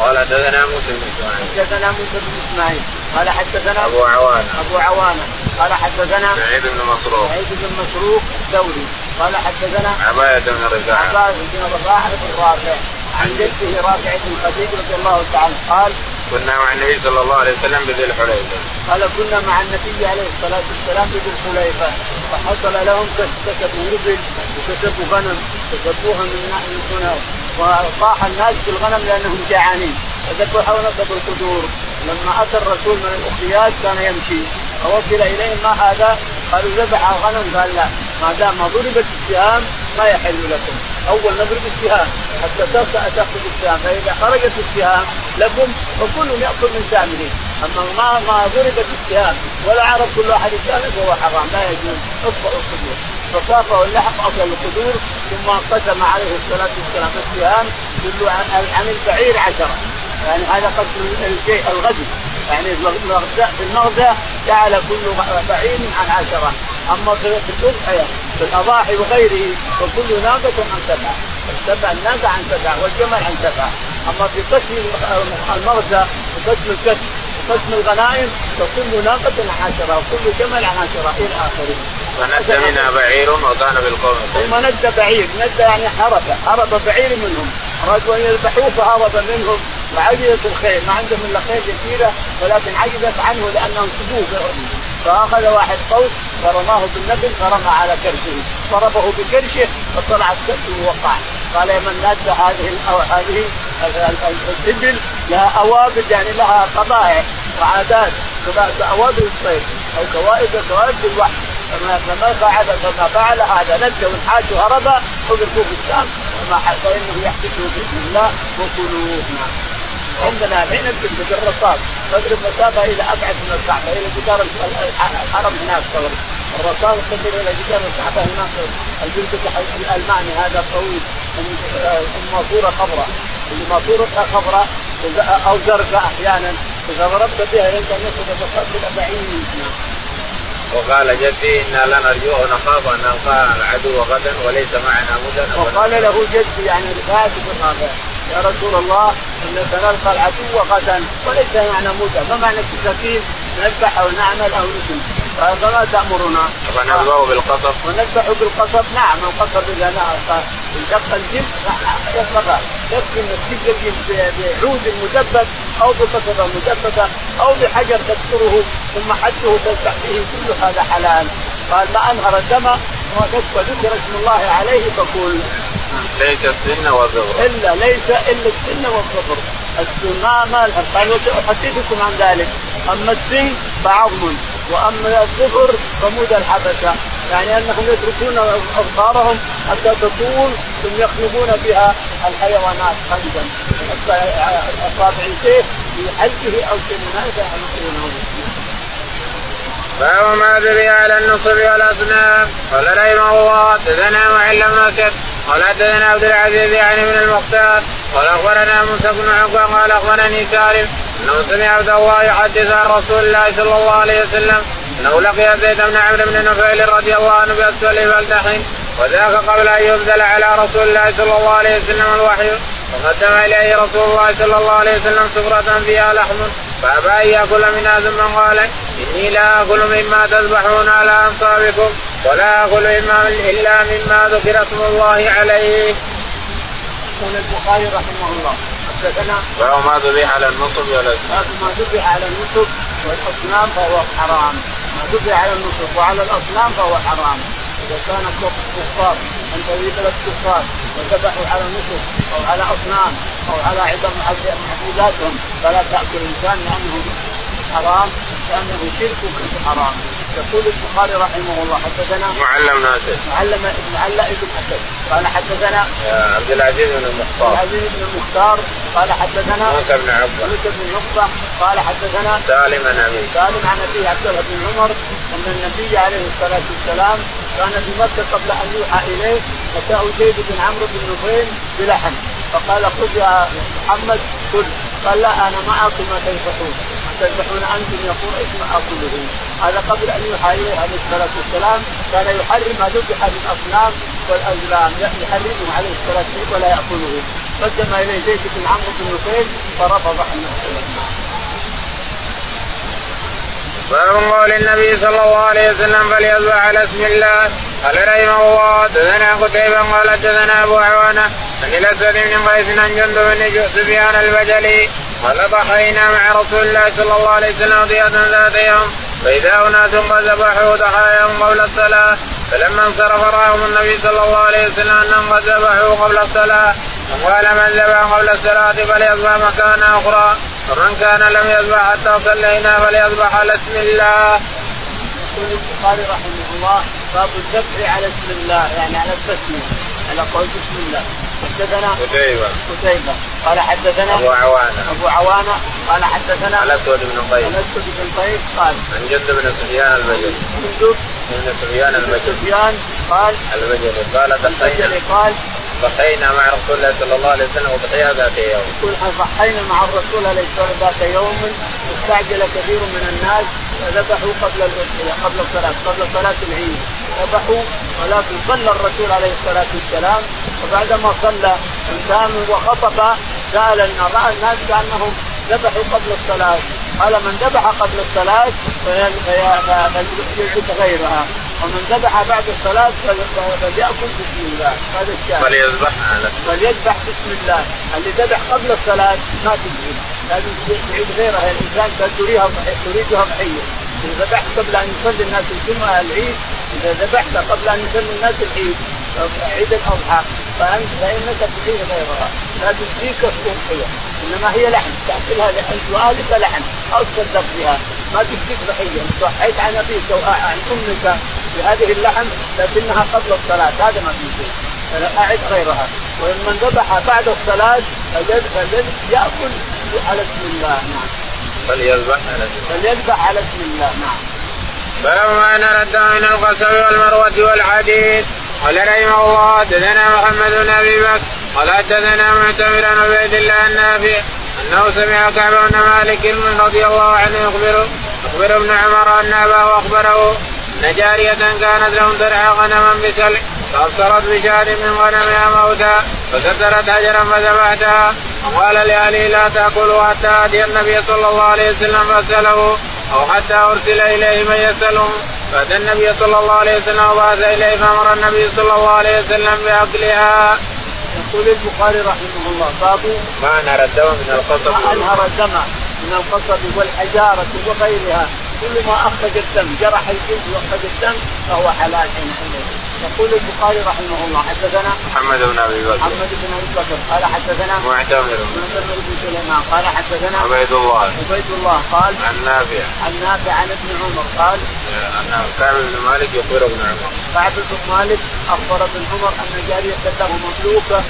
قال حدثنا موسى بن إسماعيل.
حدثنا موسى بن إسماعيل. قال حدثنا
أبو عوانة.
أبو عوانة. قال حدثنا
سعيد بن مسروق.
سعيد بن مسروق الثوري قال حدثنا
عباية بن رفاعة
عباس بن رفاعة بن رافع. عن جده رافع بن خديج رضي الله تعالى قال
كنا مع النبي صلى الله عليه وسلم بذي الحليفة.
قال كنا مع النبي عليه الصلاة والسلام بذي الحليفة فحصل لهم كسبوا إبل وكسبوا غنم كسبوها من هنا وطاح الناس في الغنم لأنهم جعانين. فذبحوا ونصبوا القدور. لما أتى الرسول من الاخريات كان يمشي. فوصل اليهم ما هذا؟ قالوا ذبح غنم قال لا ما دام ما ضربت السهام ما يحل لكم. أول نضرب السهام حتى تأخذ السهام فإذا خرجت السهام لكم فكل ياكل من سامه أما ما ما ضربت السهام ولا عرف كل واحد سهامه فهو حرام. لا يجوز. اطفئ القدور فصافه اللحم اكل القدور ثم قسم عليه الصلاة والسلام السهام يدل عن البعير عشرة. يعني هذا قسم الشيء الغدي يعني في المغزى جعل كل بعير عن عشرة. أما في الأضحية في الأضاحي وغيره فكل ناقة عن سبعة. السبع الناقة عن سبعة والجمل عن سبعة. أما في قسم المغزى وقسم الكسب وقسم الغنائم فكل ناقة عشرة وكل جمل عشرة إلى آخره.
فند منها بعير وكان بالقوم
ثم ند بعير. ند يعني حرب حرب بعير منهم. أرادوا أن يذبحوه فهرب منهم. وعجزت الخيل ما عندهم إلا خيل يسيرة ولكن عجزت عنه لأنهم سبوه فأخذ واحد قوس فرماه بالنبل فرمى على كرشه. ضربه بكرشه فطلعت كرشه ووقع. قال يا من ناد هذه هذه الإبل لها اوابد يعني لها طبائع وعادات اوابد الصيد أو كوائد كوائد الوحش فما فما فعل فما فعل هذا ند والحاج هرب اذرفوا في الشام فما فانه يحدثه بإذن الله وكلوه نعم. عندنا الحين نكتب بالرصاص تضرب مسافه إلى أبعد من الكعبة إلى جدار الحرم هناك تضرب. الرصاص تضرب إلى جدار الكعبة هناك. الجلد الألماني هذا الطويل ماسورة خضراء. اللي ماسورتها خضراء أو زرقاء أحيانا. إذا ضربت بها يلقى نفسك بعيد.
وقال جدي أنا لنرجو ونخاف أن نلقى العدو غدا وليس معنا مدن
وقال له جدي يعني رفاعه بن يا رسول الله سنلقى العدو غدا وليس معنا مدن ما معنى التساكين نذبح أو نعمل أو نسلم فما تأمرنا؟
ونذبح بالقصب.
ونذبح بالقصب؟ نعم القصب إذا انشق الجلد يكفي إنك تجلد بعود مدبب أو بقصبة مدببه أو بحجر تكسره ثم حده تلتح به كل هذا حلال. قال ما أنهر الدم وذكر اسم الله عليه فكل
ليس السن والظفر
إلا ليس إلا السن والظفر السن ما ما قال أحدثكم عن ذلك. أما السن فعظم. وأما الظفر فمود الحبشة. يعني أنهم يتركون اظفارهم حتى تطول ثم يخلقون بها الحيوانات خلقا. أصابع في حلقه أو هذا يعلمونه
باب ما ذبح على النصب والاسنان قال رحمه الله. حدثنا معل بن قال حدثنا عبد العزيز يعني من المختار. قال أخبرنا موسى بن عقبة. قال أخبرني سالم. أنه سمع عبد الله يحدث عن رسول الله صلى الله عليه وسلم. أنه لقي زيد بن عمرو بن نفيل رضي الله عنه بأسفل فلتحن وذاك قبل أن يبذل على رسول الله صلى الله عليه وسلم الوحي. فقدم إليه رسول الله صلى الله عليه وسلم سفرة فيها لحم فأبى أن يأكل منها ثم قال إني لا أكل مما تذبحون على أنصابكم ولا أكل مما إلا مما ذكر اسم الله عليه.
يقول البخاري رحمه الله حدثنا
باب ما ذبح على النصب
والاسنان ما ذبح على النصب والأصنام فهو حرام. ما ذبح على النصب وعلى الأصنام فهو حرام. إذا كان كفار انت في بلد كفار وذبحوا على النصب أو على أصنام أو على عظم معبوداتهم فلا تأكل انسان لأنه حرام لأنه شرك حرام يقول البخاري رحمه الله حدثنا
معلم ناصر.
معلم معلم ابن حسن. قال حدثنا
عبد العزيز بن المختار.
عبد العزيز بن المختار. قال حدثنا
موسى بن عقبة.
موسى بن عقبة. قال حدثنا
سالم عن ابي
سالم عن ابي عبد الله بن عمر أن النبي عليه الصلاة والسلام كان في مكة قبل أن يوحى إليه اتاه زيد بن عمرو بن نفيل بلحم. فقال خذ يا محمد كل قال لا أنا معكم ما تذبحون تذبحون أنتم يقول ما اكله هذا قبل أن اليه عليه الصلاة والسلام كان يحرم ما ذبح للاصنام والازلام يحرمه عليه الصلاة والسلام ولا ياكله قدم اليه زيد بن عمرو بن نفيل فرفض عنه
باب قول النبي صلى الله عليه وسلم فليذبح على اسم الله. قال رحمه الله حدثنا قتيبة قال حدثنا أبو عوانة عن الأسود بن قيس عن جندب بن سفيان البجلي قال ضحينا مع رسول الله صلى الله عليه وسلم ضياة ذات يوم فاذا اناس قد ذبحوا ضحاياهم قبل الصلاه فلما انصرف راهم النبي صلى الله عليه وسلم انهم قد ذبحوا قبل الصلاه وقال من ذبح قبل الصلاه فليذبح مكان أخرى ومن كان لم يذبح حتى صلينا فليذبح على اسم الله.
يقول البخاري رحمه الله باب الذبح على اسم الله يعني على التسمية على قول بسم الله. حدثنا
قتيبة.
قتيبة. قال حدثنا
أبو عوانة.
أبو عوانة قال حدثنا
الأسود بن قيس.
الأسود بن قيس قال
عن جد بن سفيان البجلي
جندب
بن سفيان البجلي
سفيان قال
البجلي قال دخينا
قال
ضحينا مع رسول الله صلى الله عليه وسلم وضحية ذات يوم.
يقول ضحينا مع الرسول عليه الصلاة والسلام ذات يوم. استعجل كثير من الناس فذبحوا قبل قبل الصلاة قبل صلاة العيد. ذبحوا ولكن صلى الرسول عليه الصلاة والسلام وبعدما صلى انسان وخطب سال رأى الناس كأنهم ذبحوا قبل الصلاة. قال من ذبح قبل الصلاة فليعد غيرها. ومن ذبح بعد الصلاة فليأكل بسم الله. هذا الشاهد.
فليذبح.
فليذبح بسم الله. اللي ذبح قبل الصلاة ما تجزي لازم تعيد غيرها. الإنسان تريدها تريدها ضحية. إذا ذبحت قبل أن يصلي الناس الجمعة العيد إذا ذبحت قبل أن يصلي الناس العيد عيد الأضحى. فأنت فإنك تعيد غيرها. لا تجزيك الضحية إنما هي لحم. تأكلها لأن سؤالك لحم. أو تصدق بها. ما تجزيك ضحية ضحيت عن أبيك أو عن أمك بهذه اللحم لكنها قبل الصلاة. هذا ما في شيء أعد غيرها. ومن ذبح بعد الصلاة فليأكل على اسم الله. نعم.
فليذبح على اسم
الله. فليذبح على اسم الله. نعم.
باب ما نرده من القصب والمروة والحديد قال رحمه الله حدثنا محمد بن أبي بكر قال حدثنا معتمر بن عبيد الله النافع أنه سمع كعب بن مالك رضي الله عنه يخبر اخبر ابن عمر أن أباه أخبره أن جارية كانت لهم ترعى غنما بسلع فأبصرت بشار من غنمها موتى فكسرت حجرا فذبحتها وقال لأهله لا تأكلوا حتى آتي النبي صلى الله عليه وسلم فاساله أو حتى أرسل إليه من يسالهم فأتى النبي صلى الله عليه وسلم وبعث إليه فأمر النبي صلى الله عليه وسلم بأكلها.
يقول البخاري رحمه الله باب
ما نرى الدم من القصب.
ما أنهر الدم من القصب والحجارة وغيرها. كل ما أخرج الدم جرح الجلد وأخرج الدم فهو حلال حينئذ. يقول البخاري رحمه الله حدثنا
محمد بن أبي بكر.
محمد بن أبي بكر قال حدثنا
معتمر.
معتمر بن سليمان قال حدثنا
عبيد الله.
عبيد الله قال
عن نافع.
عن نافع عن ابن عمر قال
أن كعب بن مالك يخبر ابن عمر.
كعب بن مالك أخبر ابن عمر أن جاريه له مملوكة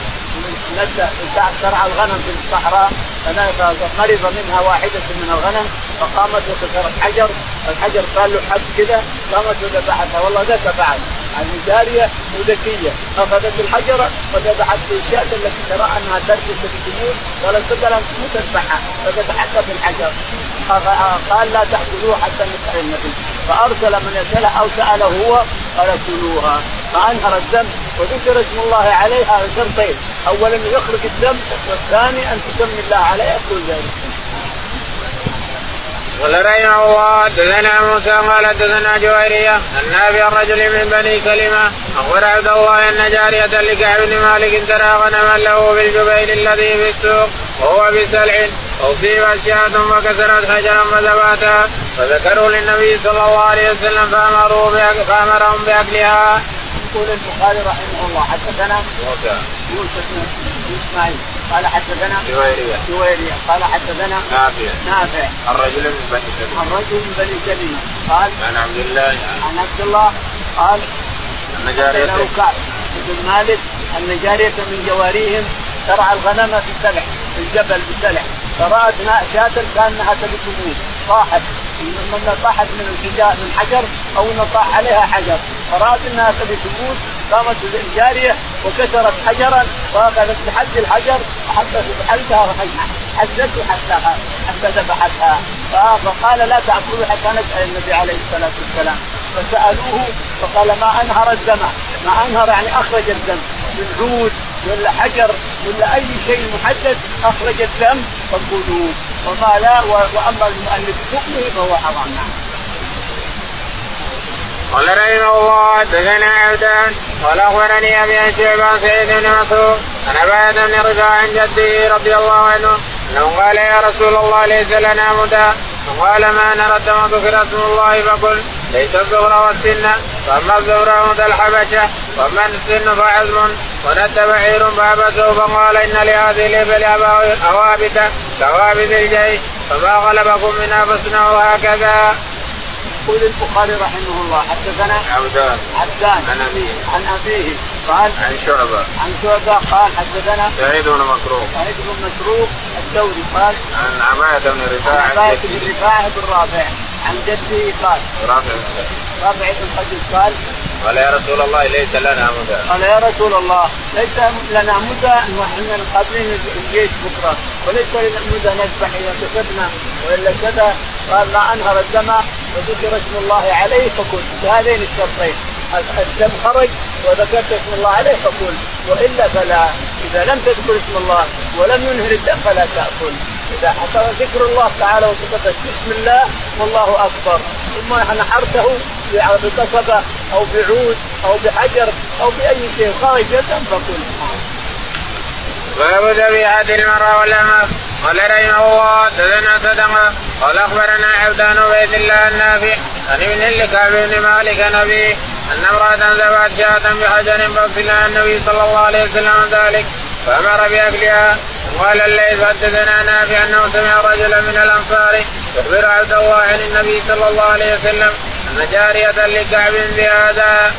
ترعى الغنم في الصحراء فمرض منها واحدة من الغنم فقامت وكسرت حجر الحجر قال له حد كذا قامت وذبحتها. والله ذاك فعل يعني جاريه وذكيه أخذت الحجرة وذبحت في الشاة التي ترى أنها ترجس تموت قالت بدل أن تموت اذبحها فذبحتها بالحجر قال لا تاكلوها حتى نسال النبي. فأرسل من يسالها أو سأله هو قال كلوها. فأنهر الدم وذكر اسم الله عليها شرطين اولا يخرج الدم والثاني أن تسمي الله عليها كل ذلك.
قال رحمه الله حدثنا موسى قال حدثنا جويرية أن نافع الرجل من بني كلمة أخبر عبد الله أن جارية لكعب بن مالك ترى غنما له بالجبيل الذي في السوق وهو بسلع أصيبت شاة فكسرت حجرا فذبحتها فذكروا للنبي صلى الله عليه وسلم فأمروا فأمرهم بأكلها.
يقول البخاري رحمه الله حدثنا
موسى
موسى بن إسماعيل قال حدثنا
جويرية.
جويرية. قال حدثنا
نافع.
نافع.
الرجل من بني سلمة
الرجل من بني سلمة قال
عن عبد الله.
عن عبد الله. قال
أن جارية
بن مالك. أن جارية من جواريهم. ترعى الغنم في السلع في الجبل بالسلع فرأت شاة كأنها تبي تموت طاحت. من طاحت من الحجار من حجر أو ان طاح عليها حجر. فرأت إنها تبي تموت قامت الجارية وكسرت حجرا وأخذت بحد الحجر وحطت بحلتها حدت حتى حتى ذبحتها. فقال لا تأكلوا حتى نسال النبي عليه الصلاة والسلام. فسألوه فقال ما أنهر الدم؟ ما أنهر يعني أخرج الدم. من عود ولا حجر ولا أي شيء محدد أخرج الدم فكلوه وما لا وأما المؤلف فهو حرام. نعم.
قال رحمه الله حدثنا عبدان قال أخبرني أبي عن شعبان سعيد بن مسعود عن عبادة بن رفاعه عن جده رضي الله عنه انه قال يا رسول الله ليس لنا مدى فقال ما نرى ذكر اسم الله فقل ليس الظهر والسن فاما الظهر فمدى الحبشة وأما السن فعزم ونت بعير فعبسه فقال إن لهذه الإبل اوابت كوابد الجيش فما غلبكم منها فاصنعوا هكذا.
يقول البخاري رحمه الله حدثنا
عبدان.
عبدان.
عن أبيه.
عن أبيه. قال
عن شعبة.
عن شعبة قال حدثنا
سعيد بن مكروه.
سعيد بن مسروق الدوري قال
عن عبادة بن رفاعة.
عن عبادة بن رفاعة بن رافع. عن جده قال
رافع.
رافع بن قال
قال يا رسول الله ليس لنا مدى
قال يا رسول الله ليس لنا مدى ونحن قابلين الجيش بكرة وليس لنا مدى نذبح إذا كسبنا وإلا كذا قال ما أنهر الدم وذكر اسم الله عليه فكل بهذين الشرطين الدم خرج وذكرت اسم الله عليه فكل وإلا فلا. إذا لم تذكر اسم الله ولم ينهر الدم فلا تأكل. إذا حصل ذكر الله تعالى وتقدس بسم الله والله أكبر. ثم نحرته بقصبة أو بعود أو بحجر أو بأي شيء خرج الدم فكل
باب ذبيحة المرأة والأمة. قال رحمه الله تزنى صدقة. قال أخبرنا عبدان بيت الله النافع عن ابن لكعب بن مالك نبي أن امرأة ذبحت شاة بحجر فاغسلها النبي صلى الله عليه وسلم ذلك. فأمر بأكلها وقال الليث حدثنا نافع أنه سمع رجلا من الأنصار يخبر عبد الله عن النبي صلى الله عليه وسلم أن جارية لكعب بهذا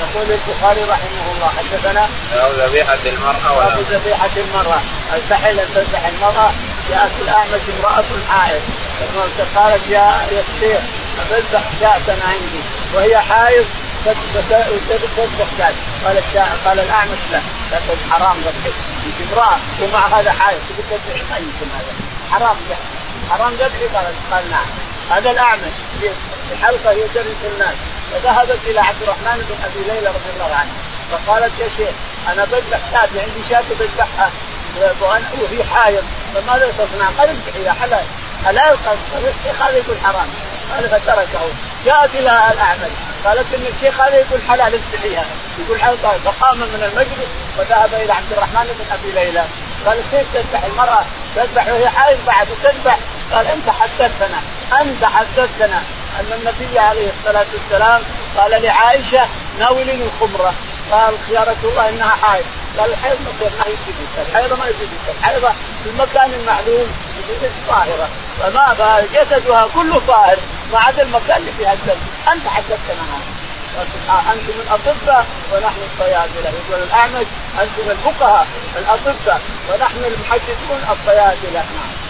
يقول البخاري رحمه الله حدثنا
باب ذبيحة المرأة
باب ذبيحة المرأة الفحل ان تذبح المرأة جاءت الاعمش امراه حائض قالت يا يا الشيخ بذبح شاة عندي وهي حائض تذبح شاة قال قال الاعمش لا لكن حرام ذبح انت امراه ومع هذا حائض تقول تذبح ما يمكن هذا. حرام ذبح حرام ذبحي قال قال نعم هذا الأعمش في حلقه يدرس الناس. فذهبت إلى عبد الرحمن بن أبي ليلى رضي الله عنه. فقالت يا شيخ أنا بذبح شاة عندي شاة بذبحها وهي حائض. فماذا تصنع؟ قال اذبحي يا حلال. حلال قال الشيخ هذا يقول حرام. قال فتركه. جاءت إلى الاعمش قالت إن الشيخ هذا يقول حلال اذبحيها يقول حلال فقام من المجلس وذهب إلى عبد الرحمن بن أبي ليلى. قال كيف تذبح المرأة؟ تذبح وهي حائض بعد وتذبح قال أنت حدثتنا. أنت حدثتنا أن النبي عليه الصلاة والسلام قال لعائشة ناولني الخمرة. قال يا رسول الله إنها حائض. قال الحيض ما ما يجي الحيض ما يجي الحيض في المكان المعلوم طاهره فما جسدها كله طاهر. ما عدا المكان اللي فيها الدم. أنت حدثتنا هذا أنتم الاطباء ونحن الصيادله يقول الأعمش أنتم الفقهاء الأطباء ونحن المحدثون الصيادله نعم.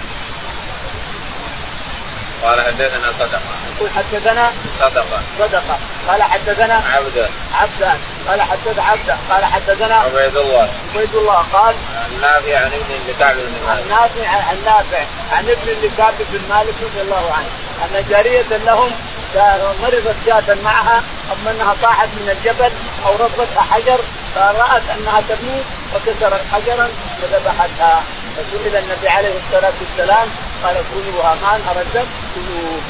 قال حدثنا صدقة.
يقول حدثنا
صدقة.
صدقة. قال حدثنا
عبده
عبده قال حدث عبده قال حدثنا
عبيد الله.
عبيد الله. قال
النافع عن ابن لكعب بن مالك.
النافع عن نافع عن ابن لكعب بن مالك رضي الله عنه. أن جاريه لهم مرضت شاة معها اما أنها طاحت من الجبل أو ربطها حجر فرأت أنها تموت فكسرت حجرا فذبحتها. فسئل النبي عليه الصلاة والسلام قال كلوها ما انهر الدم كلوه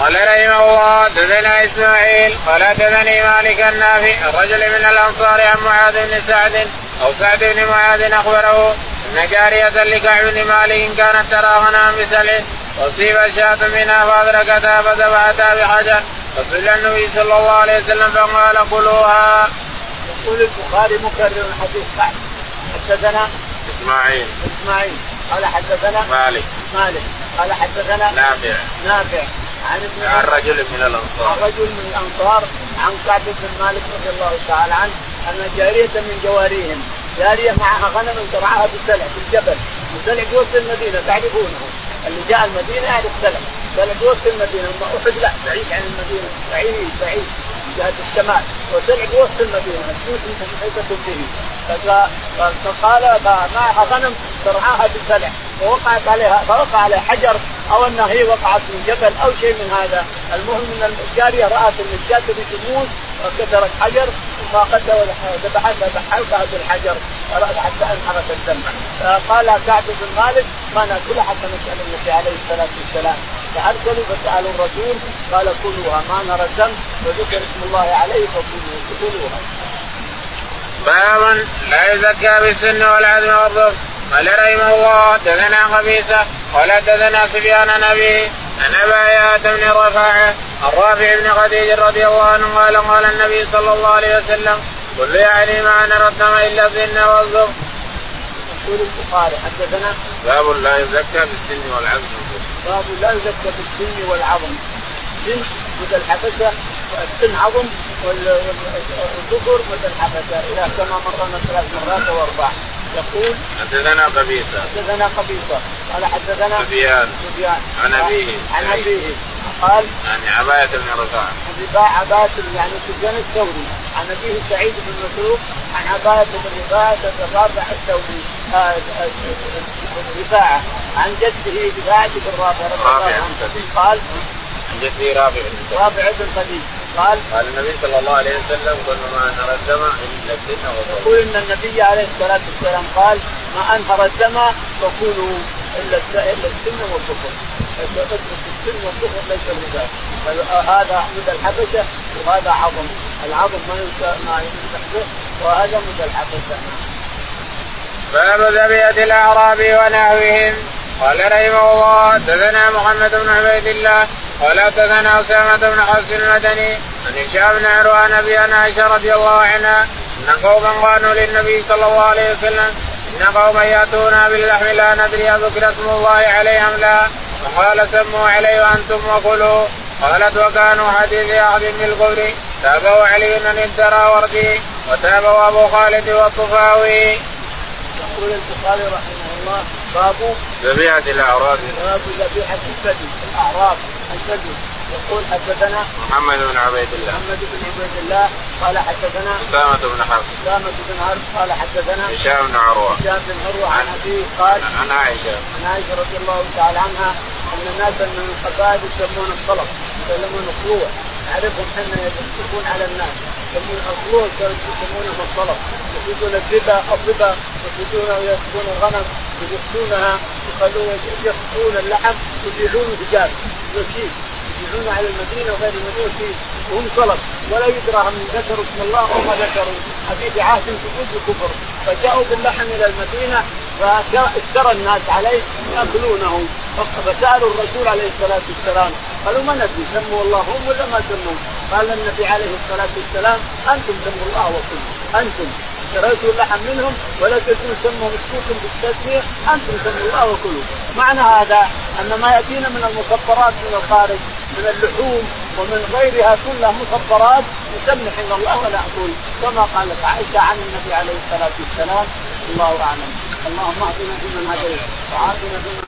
قال رحمه الله دثنا إسماعيل قال دثني مالك النافي الرجل من الأنصار عن معاذ بن سعد أو سعد بن معاذ أخبره أن جارية لكعب بن مالك كانت ترى غنم بسله وأصيب شاة منها فأدركتها فذبحتها بحجر فسئل النبي صلى الله عليه وسلم فقال كلوها.
يقول البخاري مكرر الحديث. بعد حدثنا
إسماعيل.
إسماعيل. قال حدثنا
مالك.
مالك. قال حدثنا
نافع.
نافع. عن ابن
عن رجل من الأنصار.
عن رجل من الأنصار. عن كعب بن مالك رضي الله تعالى عنه أن جارية من جواريهم جارية معها غنم ترعاها بالسلع في الجبل. السلع في وسط المدينة تعرفونه. اللي جاء المدينة يعرف سلع. سلع في وسط المدينة أما أحد لا بعيد عن المدينة بعيد بعيد. جهة الشمال وسلع في وسط المدينة الجيوش محيطه به فقال معها غنم ترعاها بالسلع ووقعت عليها فوقع عليها حجر أو انها هي وقعت من جبل أو شيء من هذا، المهم أن الجارية رأت أن الشاة تموت وكسرت حجر. فاخذها وذبحتها بحلقها بالحجر حتى انحرت الدم فقال كعب بن مالك ما ناكلها حتى نسأل النبي عليه الصلاة والسلام. فأرسلوا فسألوا الرسول قال كلوها ما نرى الدم وذكر اسم الله عليه فكلوا كلوها.
باب لا يزكى بالسن والعدم والظفر قال رحمه الله دثنا خبيثة قال دثنا سفيان نبي عن أبا بن رفاعة الرافع بن خديج رضي الله عنه قال قال النبي صلى الله عليه وسلم كل يعني ما نرى الدم إلا السن والظفر.
يقول البخاري حدثنا
باب لا يزكى بالسن والعظم.
باب لا يزكى بالسن والعظم. سن مثل الحبشه السن عظم والذكر مثل الحبشه إلى كما مرنا ثلاث مرات أو أربع. يقول
حدثنا قبيصة.
حدثنا قبيصة. قال حدثنا
سفيان.
سفيان.
عن أبيه.
عن أبيه. قال
عن عباية بن رفاعة.
عن عباية يعني سفيان الثوري. عن أبيه سعيد بن مسروق عن عباية بن رفاعة الرافع الثوري رفاعة. عن جده رفاعة بن رافع
رافع
قال
عن جده رافع بن
رافع بن خديج. قال
قال النبي صلى الله عليه وسلم كل ما أنهر الدم إلا السن
يقول إن النبي عليه الصلاة والسلام قال ما أنهر الدم فكلوا إلا إلا السن والظفر اترك السن والظفر ليس الربا هذا مدى الحبشه وهذا عظم. العظم ما ينسى ما ينسى وهذا مدى الحبشه
باب ذبيحة الأعراب ونحوهم. قال رحمه الله حدثنا محمد بن عبيد الله قال حدثنا أسامة بن حفص المدني عن هشام بن عروان أبي عائشة رضي الله عنها إن قوما قالوا للنبي صلى الله عليه وسلم إن قوما ياتونا باللحم لا ندري أذكر اسم الله عليه ام لا. فقال سموا عليه وأنتم وكلوا قالت وكانوا حديث عهد بالكفر تابوا علي بن الدراوردي وتابوا أبو خالد والطفاوي.
يقول البخاري رحمه الله باب
ذبيحة الأعراب.
باب ذبيحة الثدي الأعراب الثدي. يقول حدثنا
محمد بن عبيد الله.
محمد بن عبيد الله قال حدثنا
أسامة بن حفص.
أسامة بن حرب قال حدثنا
هشام بن عروة.
هشام بن عروة عن أبيه قال
عن عائشة.
عن عائشة رضي الله تعالى عنها أن الناس من القبائل يسمون الطلب يسمون الطلوع نعرفهم إحنا يدقون على الناس. يسمون الطلوع يسمونهم الطلب. يريدون الربا الربا. يريدون يأخذون الغنم. يدقونها يخلون يخطون اللحم. يبيعون رجال وكيل يبيعون على المدينة وغير المدينة. في وهم طلب. ولا يدرى هم ذكروا اسم الله أو ما ذكروا. حديث عهد سجود الكفر فجاءوا باللحم إلى المدينة. فاشترى الناس عليه يأكلونه. فسالوا الرسول عليه الصلاة والسلام قالوا ما ندري سموا الله هم ولا ما سموا؟ قال النبي عليه الصلاة والسلام أنتم سموا الله وكلوا أنتم. اشتريتوا اللحم منهم ولا تدرون سموا مسكوكم بالتسميه أنتم سموا الله وكلوا معنى هذا أن ما يأتينا من المخدرات من الخارج من اللحوم ومن غيرها كلها مخدرات نسمح عند الله ولا كما قالت عائشة عن النبي عليه الصلاة والسلام الله أعلم. اللهم اهدنا فيمن هديت وعافنا فيمن